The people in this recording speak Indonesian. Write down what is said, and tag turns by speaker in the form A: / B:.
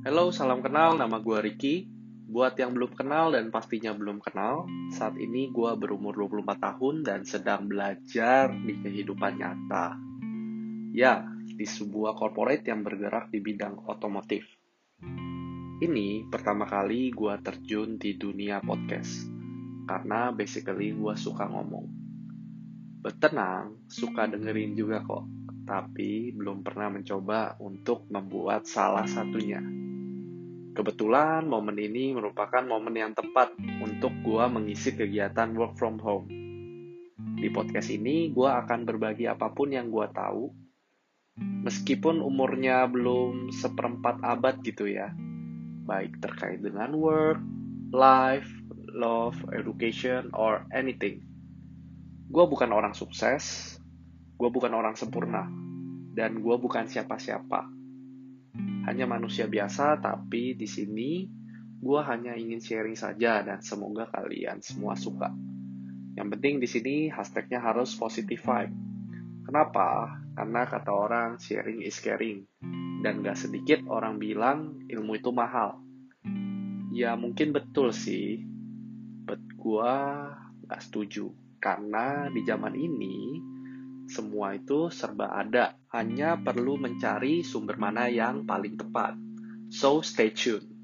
A: Halo, salam kenal. Nama gue Ricky. Buat yang belum kenal dan pastinya belum kenal, saat ini gue berumur 24 tahun dan sedang belajar di kehidupan nyata. Ya, di sebuah corporate yang bergerak di bidang otomotif. Ini pertama kali gue terjun di dunia podcast, karena basically gue suka ngomong. Betenang, suka dengerin juga kok, tapi belum pernah mencoba untuk membuat salah satunya. Kebetulan momen ini merupakan momen yang tepat untuk gue mengisi kegiatan work from home. Di podcast ini, gue akan berbagi apa pun yang gue tahu, meskipun umurnya belum seperempat abad gitu ya, baik terkait dengan work, life, love, education, or anything. Gue bukan orang sukses, gue bukan orang sempurna, dan gue bukan siapa-siapa hanya manusia biasa, tapi di sini gue hanya ingin sharing saja dan semoga kalian semua suka. Yang penting di sini hashtagnya harus positive vibe. Kenapa? Karena kata orang sharing is caring. Dan gak sedikit orang bilang ilmu itu mahal. Ya mungkin betul sih. But gue gak setuju. Karena di zaman ini semua itu serba ada, hanya perlu mencari sumber mana yang paling tepat. So, stay tuned.